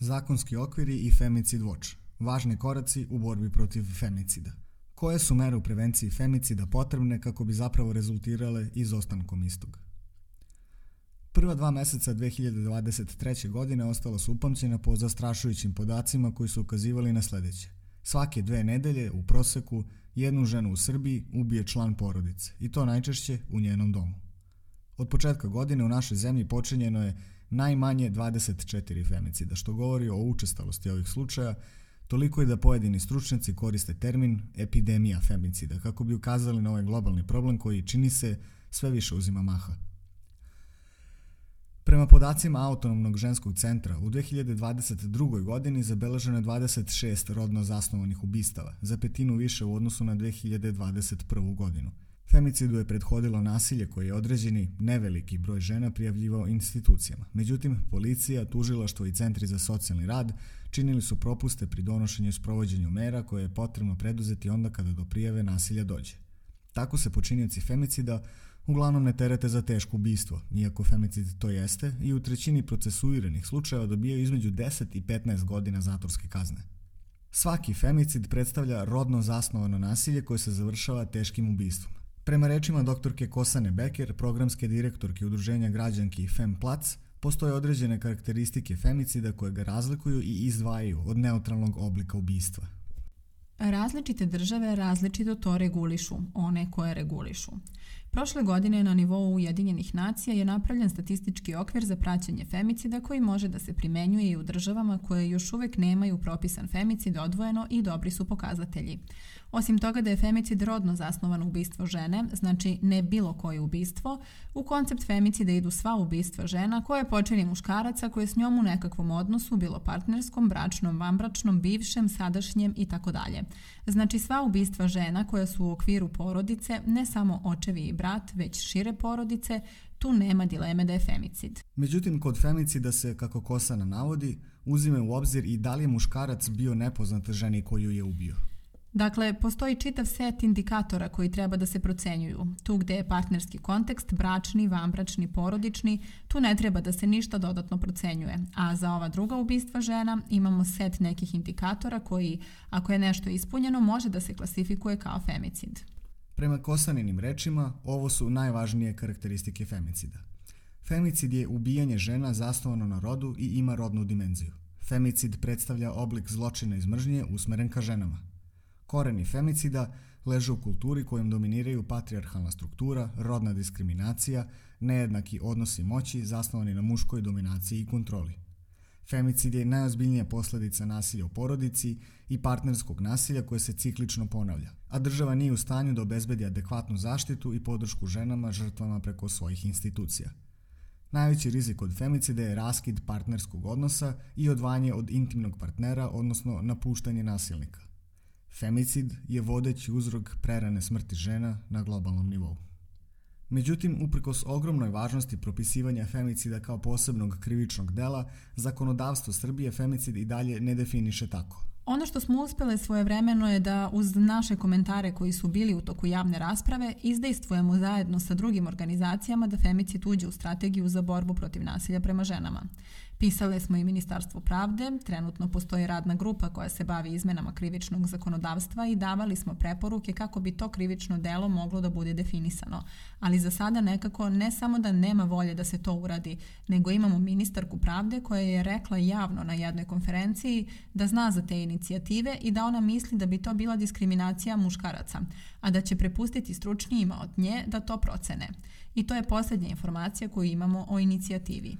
Zakonski okviri i Femicid Watch. Važni koraci u borbi protiv femicida. Koje su mere u prevenciji femicida potrebne kako bi zapravo rezultirale izostankom istog? Prva dva meseca 2023. godine ostala su upamćena po zastrašujućim podacima koji su ukazivali na sledeće. Svake dve nedelje u proseku jednu ženu u Srbiji ubije član porodice i to najčešće u njenom domu. Od početka godine u našoj zemlji počinjeno je najmanje 24 femicida, što govori o učestalosti ovih slučaja, toliko i da pojedini stručnjaci koriste termin epidemija femicida kako bi ukazali na ovaj globalni problem koji čini se sve više uzima maha. Prema podacima Autonomnog ženskog centra, u 2022. godini zabeleženo je 26 rodno zasnovanih ubistava, za petinu više u odnosu na 2021. godinu. Femicidu je prethodilo nasilje koje je određeni neveliki broj žena prijavljivao institucijama. Međutim, policija, tužilaštvo i centri za socijalni rad činili su propuste pri donošenju i sprovođenju mera koje je potrebno preduzeti onda kada do prijave nasilja dođe. Tako se počinioci femicida uglavnom ne terete za teško ubistvo, iako femicid to jeste, i u trećini procesuiranih slučajeva dobijaju između 10 i 15 godina zatvorske kazne. Svaki femicid predstavlja rodno zasnovano nasilje koje se završava teškim ubistvom. Prema rečima doktorke Kosane Beker, programske direktorke Udruženja građanki Femplac, postoje određene karakteristike femicida koje ga razlikuju i izdvajaju od neutralnog oblika ubistva. Različite države različito to regulišu, one koje regulišu. Prošle godine na nivou Ujedinjenih nacija je napravljen statistički okvir za praćenje femicida koji može da se primenjuje i u državama koje još uvek nemaju propisan femicid odvojeno i dobri su pokazatelji. Osim toga da je femicid rodno zasnovano ubistvo žene, znači ne bilo koje ubistvo, u koncept femicida idu sva ubistva žena koje počini muškaraca koje s njom u nekakvom odnosu, bilo partnerskom, bračnom, vanbračnom, bivšem, sadašnjem i tako dalje. Znači sva ubistva žena koja su u okviru porodice, ne samo očevi i brat, već šire porodice, tu nema dileme da je femicid. Međutim, kod femicida se, kako Kosana navodi, uzime u obzir i da li je muškarac bio nepoznat ženi koju je ubio. Dakle, postoji čitav set indikatora koji treba da se procenjuju. Tu gde je partnerski kontekst, bračni, vanbračni, porodični, tu ne treba da se ništa dodatno procenjuje. A za ova druga ubistva žena imamo set nekih indikatora koji, ako je nešto ispunjeno, može da se klasifikuje kao femicid. Prema Kosaninim rečima, ovo su najvažnije karakteristike femicida. Femicid je ubijanje žena zasnovano na rodu i ima rodnu dimenziju. Femicid predstavlja oblik zločina iz mržnje usmeren ka ženama. Koreni femicida leže u kulturi kojom dominiraju patrijarhalna struktura, rodna diskriminacija, nejednaki odnosi moći zasnovani na muškoj dominaciji i kontroli. Femicid je najozbiljnija posledica nasilja u porodici i partnerskog nasilja koje se ciklično ponavlja, a država nije u stanju da obezbedi adekvatnu zaštitu i podršku ženama žrtvama preko svojih institucija. Najveći rizik od femicida je raskid partnerskog odnosa i odvanje od intimnog partnera, odnosno napuštanje nasilnika. Femicid je vodeći uzrok prerane smrti žena na globalnom nivou. Međutim, uprkos ogromnoj važnosti propisivanja femicida kao posebnog krivičnog dela, zakonodavstvo Srbije femicid i dalje ne definiše tako. Ono što smo uspele svojevremeno je da uz naše komentare koji su bili u toku javne rasprave izdejstvujemo zajedno sa drugim organizacijama da femicid uđe u strategiju za borbu protiv nasilja prema ženama. Pisale smo i Ministarstvo pravde, trenutno postoji radna grupa koja se bavi izmenama krivičnog zakonodavstva i davali smo preporuke kako bi to krivično delo moglo da bude definisano. Ali za sada nekako ne samo da nema volje da se to uradi, nego imamo ministarku pravde koja je rekla javno na jednoj konferenciji da zna za te inicijative i da ona misli da bi to bila diskriminacija muškaraca, a da će prepustiti stručnijima od nje da to procene. I to je poslednja informacija koju imamo o inicijativi.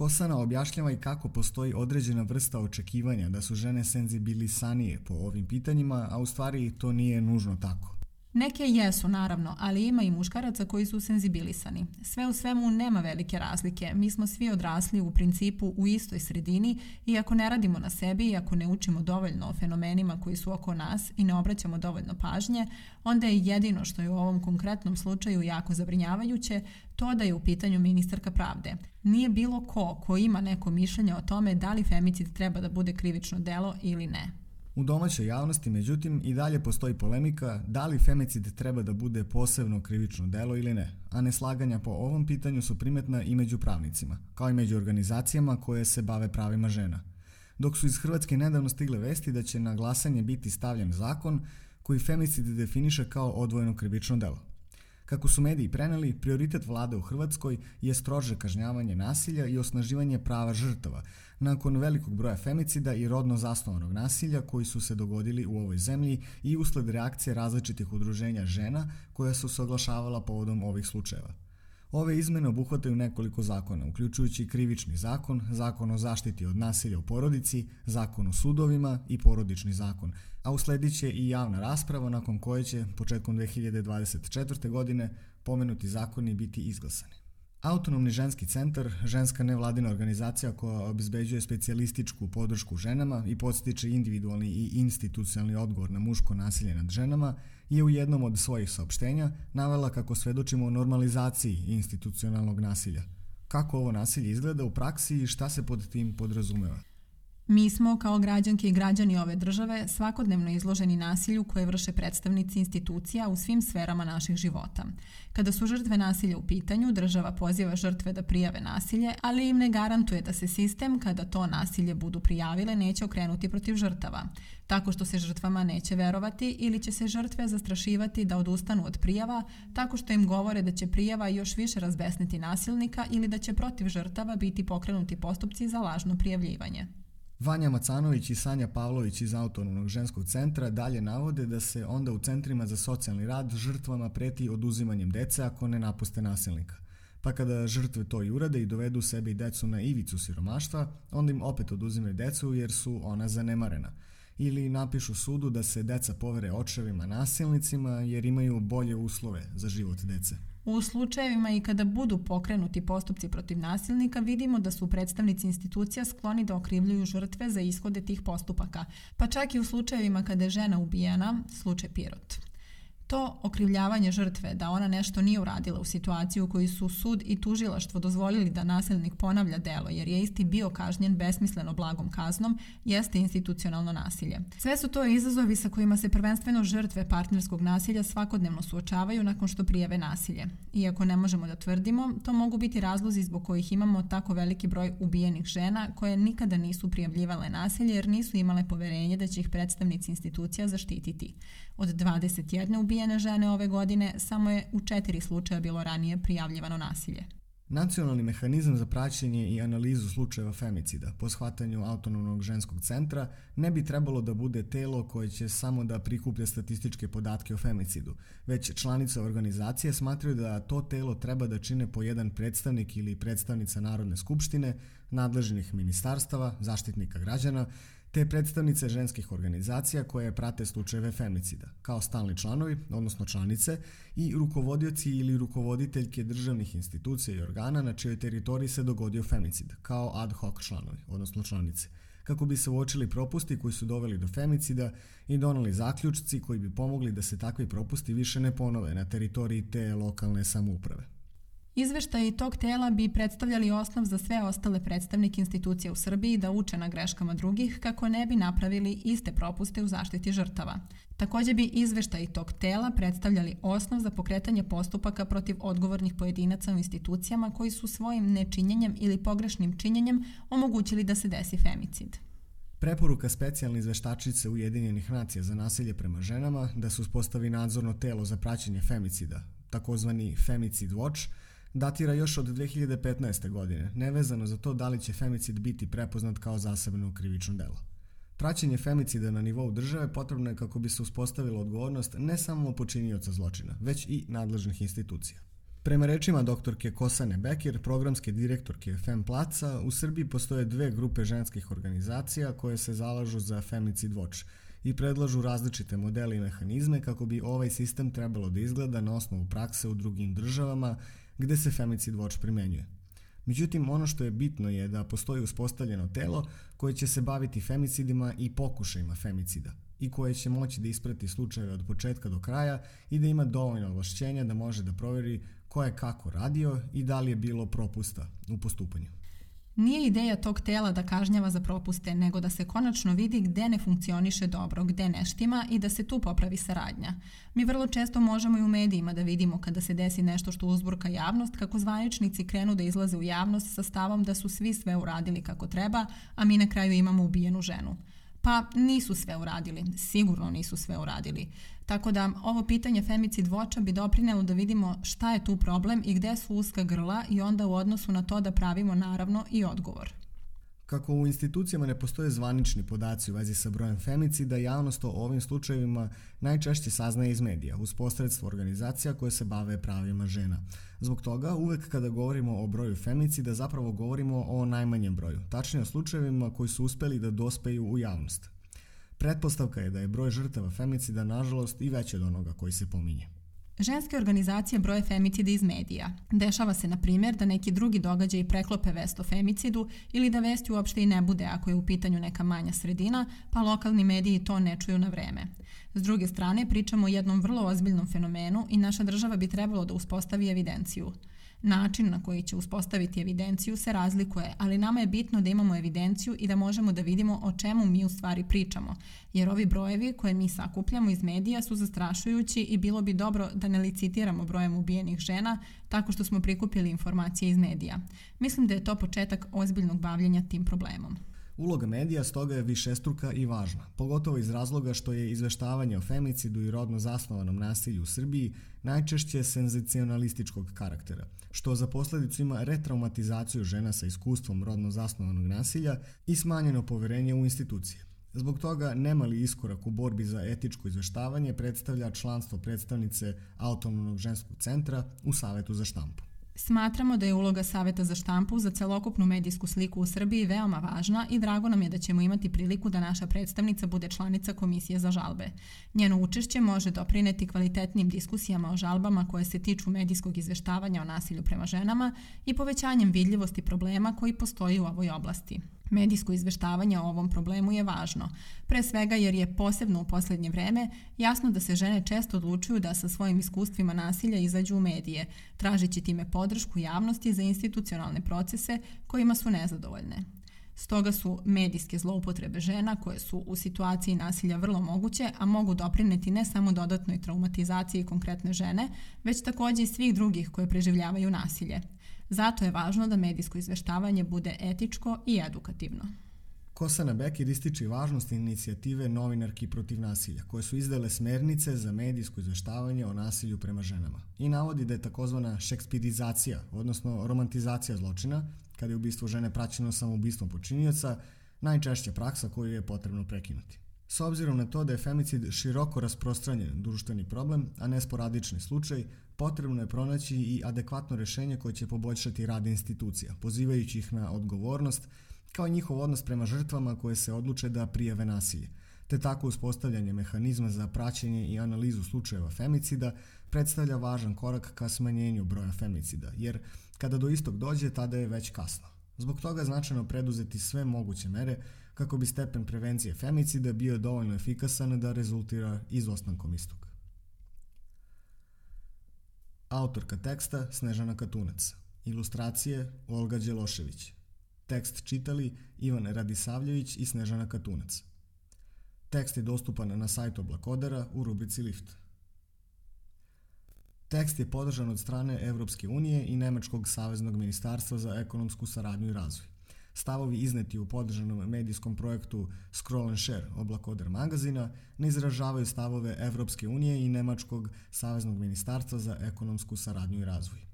Kosana objašnjava i kako postoji određena vrsta očekivanja da su žene senzibilisanije po ovim pitanjima, a u stvari to nije nužno tako. Neke jesu, naravno, ali ima i muškaraca koji su senzibilisani. Sve u svemu nema velike razlike. Mi smo svi odrasli u principu u istoj sredini i ako ne radimo na sebi i ako ne učimo dovoljno o fenomenima koji su oko nas i ne obraćamo dovoljno pažnje, onda je jedino što je u ovom konkretnom slučaju jako zabrinjavajuće to da je u pitanju ministarka pravde. Nije bilo ko ko ima neko mišljenje o tome da li femicid treba da bude krivično delo ili ne. U domaćoj javnosti, međutim, i dalje postoji polemika da li femicid treba da bude posebno krivično delo ili ne, a neslaganja po ovom pitanju su primetna i među pravnicima, kao i među organizacijama koje se bave pravima žena. dok su iz Hrvatske nedavno stigle vesti da će na glasanje biti stavljen zakon koji femicid definiše kao odvojeno krivično delo. Kako su mediji preneli, prioritet vlade u Hrvatskoj je strože kažnjavanje nasilja i osnaživanje prava žrtava, nakon velikog broja femicida i rodno zasnovanog nasilja koji su se dogodili u ovoj zemlji i usled reakcije različitih udruženja žena koja su se oglašavala povodom ovih slučajeva. Ove izmene obuhvataju nekoliko zakona, uključujući krivični zakon, zakon o zaštiti od nasilja u porodici, zakon o sudovima i porodični zakon, a usledit će i javna rasprava nakon koje će početkom 2024. godine pomenuti zakoni biti izglasani. Autonomni ženski centar, ženska nevladina organizacija koja obezbeđuje specijalističku podršku ženama i podstiče individualni i institucionalni odgovor na muško nasilje nad ženama, je u jednom od svojih saopštenja navela kako svedočimo o normalizaciji institucionalnog nasilja. Kako ovo nasilje izgleda u praksi i šta se pod tim podrazumeva? Mi smo, kao građanke i građani ove države, svakodnevno izloženi nasilju koje vrše predstavnici institucija u svim sferama naših života. Kada su žrtve nasilja u pitanju, država poziva žrtve da prijave nasilje, ali im ne garantuje da se sistem, kada to nasilje budu prijavile, neće okrenuti protiv žrtava. Tako što se žrtvama neće verovati ili će se žrtve zastrašivati da odustanu od prijava, tako što im govore da će prijava još više razbesniti nasilnika ili da će protiv žrtava biti pokrenuti postupci za lažno prijavljivanje. Vanja Macanović i Sanja Pavlović iz Autonomnog ženskog centra dalje navode da se onda u centrima za socijalni rad žrtvama preti oduzimanjem dece ako ne napuste nasilnika. Pa kada žrtve to i urade i dovedu sebe i decu na ivicu siromaštva, onda im opet oduzimaju decu jer su ona zanemarena. Ili napišu sudu da se deca povere očevima nasilnicima jer imaju bolje uslove za život dece. U slučajevima i kada budu pokrenuti postupci protiv nasilnika, vidimo da su predstavnici institucija skloni da okrivljuju žrtve za ishode tih postupaka, pa čak i u slučajevima kada je žena ubijena, slučaj Pirot. To okrivljavanje žrtve da ona nešto nije uradila u situaciji u kojoj su sud i tužilaštvo dozvolili da nasilnik ponavlja delo jer je isti bio kažnjen besmisleno blagom kaznom jeste institucionalno nasilje. Sve su to izazovi sa kojima se prvenstveno žrtve partnerskog nasilja svakodnevno suočavaju nakon što prijave nasilje. Iako ne možemo da tvrdimo, to mogu biti razlozi zbog kojih imamo tako veliki broj ubijenih žena koje nikada nisu prijavljivale nasilje jer nisu imale poverenje da će ih predstavnici institucija zaštititi. Od 21 ubijene žene ove godine samo je u četiri slučaja bilo ranije prijavljivano nasilje. Nacionalni mehanizam za praćenje i analizu slučajeva femicida po shvatanju autonomnog ženskog centra ne bi trebalo da bude telo koje će samo da prikuplja statističke podatke o femicidu, već članice organizacije smatraju da to telo treba da čine po jedan predstavnik ili predstavnica Narodne skupštine, nadležnih ministarstava, zaštitnika građana, te predstavnice ženskih organizacija koje prate slučajeve femicida, kao stalni članovi, odnosno članice, i rukovodioci ili rukovoditeljke državnih institucija i organa na čijoj teritoriji se dogodio femicid, kao ad hoc članovi, odnosno članice, kako bi se uočili propusti koji su doveli do femicida i donali zaključci koji bi pomogli da se takvi propusti više ne ponove na teritoriji te lokalne samouprave. Izveštaji tog tela bi predstavljali osnov za sve ostale predstavnike institucija u Srbiji da uče na greškama drugih kako ne bi napravili iste propuste u zaštiti žrtava. Takođe bi izveštaji tog tela predstavljali osnov za pokretanje postupaka protiv odgovornih pojedinaca u institucijama koji su svojim nečinjenjem ili pogrešnim činjenjem omogućili da se desi femicid. Preporuka specijalne izveštačice Ujedinjenih nacija za nasilje prema ženama da se uspostavi nadzorno telo za praćenje femicida, takozvani Femicid Watch, datira još od 2015. godine, nevezano za to da li će femicid biti prepoznat kao zasebno krivično delo. Praćenje femicida na nivou države potrebno je kako bi se uspostavila odgovornost ne samo počinioca zločina, već i nadležnih institucija. Prema rečima doktorke Kosane Bekir, programske direktorke Fem Placa, u Srbiji postoje dve grupe ženskih organizacija koje se zalažu za Femicid Watch i predlažu različite modele i mehanizme kako bi ovaj sistem trebalo da izgleda na osnovu prakse u drugim državama gde se Femicid Watch primenjuje. Međutim, ono što je bitno je da postoji uspostavljeno telo koje će se baviti femicidima i pokušajima femicida i koje će moći da isprati slučajeve od početka do kraja i da ima dovoljno ovlašćenja da može da proveri ko je kako radio i da li je bilo propusta u postupanju. Nije ideja tog tela da kažnjava za propuste, nego da se konačno vidi gde ne funkcioniše dobro, gde ne štima i da se tu popravi saradnja. Mi vrlo često možemo i u medijima da vidimo kada se desi nešto što uzburka javnost, kako zvaničnici krenu da izlaze u javnost sa stavom da su svi sve uradili kako treba, a mi na kraju imamo ubijenu ženu. Pa nisu sve uradili, sigurno nisu sve uradili. Tako da ovo pitanje femicid voča bi doprinelo da vidimo šta je tu problem i gde su uska grla i onda u odnosu na to da pravimo naravno i odgovor. Kako u institucijama ne postoje zvanični podaci u vezi sa brojem femicida, javnost o ovim slučajevima najčešće saznaje iz medija, uz posredstvo organizacija koje se bave pravima žena. Zbog toga, uvek kada govorimo o broju femicida, zapravo govorimo o najmanjem broju, tačnije o slučajevima koji su uspeli da dospeju u javnost. Pretpostavka je da je broj žrtava femicida, nažalost, i veći od onoga koji se pominje. Ženske organizacije broje femicide iz medija. Dešava se, na primjer, da neki drugi događaj preklope vest o femicidu ili da vesti uopšte i ne bude ako je u pitanju neka manja sredina, pa lokalni mediji to ne čuju na vreme. S druge strane, pričamo o jednom vrlo ozbiljnom fenomenu i naša država bi trebalo da uspostavi evidenciju. Način na koji će uspostaviti evidenciju se razlikuje, ali nama je bitno da imamo evidenciju i da možemo da vidimo o čemu mi u stvari pričamo, jer ovi brojevi koje mi sakupljamo iz medija su zastrašujući i bilo bi dobro da ne licitiramo brojem ubijenih žena tako što smo prikupili informacije iz medija. Mislim da je to početak ozbiljnog bavljenja tim problemom. Uloga medija stoga je višestruka i važna, pogotovo iz razloga što je izveštavanje o femicidu i rodno zasnovanom nasilju u Srbiji najčešće senzacionalističkog karaktera, što za posledicu ima retraumatizaciju žena sa iskustvom rodno zasnovanog nasilja i smanjeno poverenje u institucije. Zbog toga nemali iskorak u borbi za etičko izveštavanje predstavlja članstvo predstavnice Autonomnog ženskog centra u Savetu za štampu. Smatramo da je uloga Saveta za štampu za celokupnu medijsku sliku u Srbiji veoma važna i drago nam je da ćemo imati priliku da naša predstavnica bude članica Komisije za žalbe. Njeno učešće može doprineti kvalitetnim diskusijama o žalbama koje se tiču medijskog izveštavanja o nasilju prema ženama i povećanjem vidljivosti problema koji postoji u ovoj oblasti. Medijsko izveštavanje o ovom problemu je važno, pre svega jer je posebno u poslednje vreme jasno da se žene često odlučuju da sa svojim iskustvima nasilja izađu u medije, tražeći time podršku javnosti za institucionalne procese kojima su nezadovoljne. Stoga su medijske zloupotrebe žena koje su u situaciji nasilja vrlo moguće, a mogu doprineti ne samo dodatnoj traumatizaciji konkretne žene, već takođe i svih drugih koje preživljavaju nasilje. Zato je važno da medijsko izveštavanje bude etičko i edukativno. Kosana Bekir ističe važnost inicijative Novinarki protiv nasilja, koje su izdale smernice za medijsko izveštavanje o nasilju prema ženama i navodi da je takozvana šekspirizacija, odnosno romantizacija zločina, kada je ubistvo žene praćeno ubistvom počinioca, najčešća praksa koju je potrebno prekinuti. S obzirom na to da je femicid široko rasprostranjen društveni problem, a ne sporadični slučaj, potrebno je pronaći i adekvatno rešenje koje će poboljšati rad institucija, pozivajući ih na odgovornost, kao i njihov odnos prema žrtvama koje se odluče da prijave nasilje, te tako uspostavljanje mehanizma za praćenje i analizu slučajeva femicida predstavlja važan korak ka smanjenju broja femicida, jer kada do istog dođe, tada je već kasno. Zbog toga je značajno preduzeti sve moguće mere kako bi stepen prevencije femicida bio dovoljno efikasan da rezultira izostankom istog. Autorka teksta Snežana Katunac. Ilustracije Olga Đelošević. Tekst čitali Ivan Radisavljević i Snežana Katunac. Tekst je dostupan na sajtu Oblakodera u rubrici Lift. Tekst je podržan od strane Evropske unije i Nemačkog saveznog ministarstva za ekonomsku saradnju i razvoj. Stavovi izneti u podržanom medijskom projektu Scroll and Share Oblakoder magazina ne izražavaju stavove Evropske unije i Nemačkog saveznog ministarstva za ekonomsku saradnju i razvoj.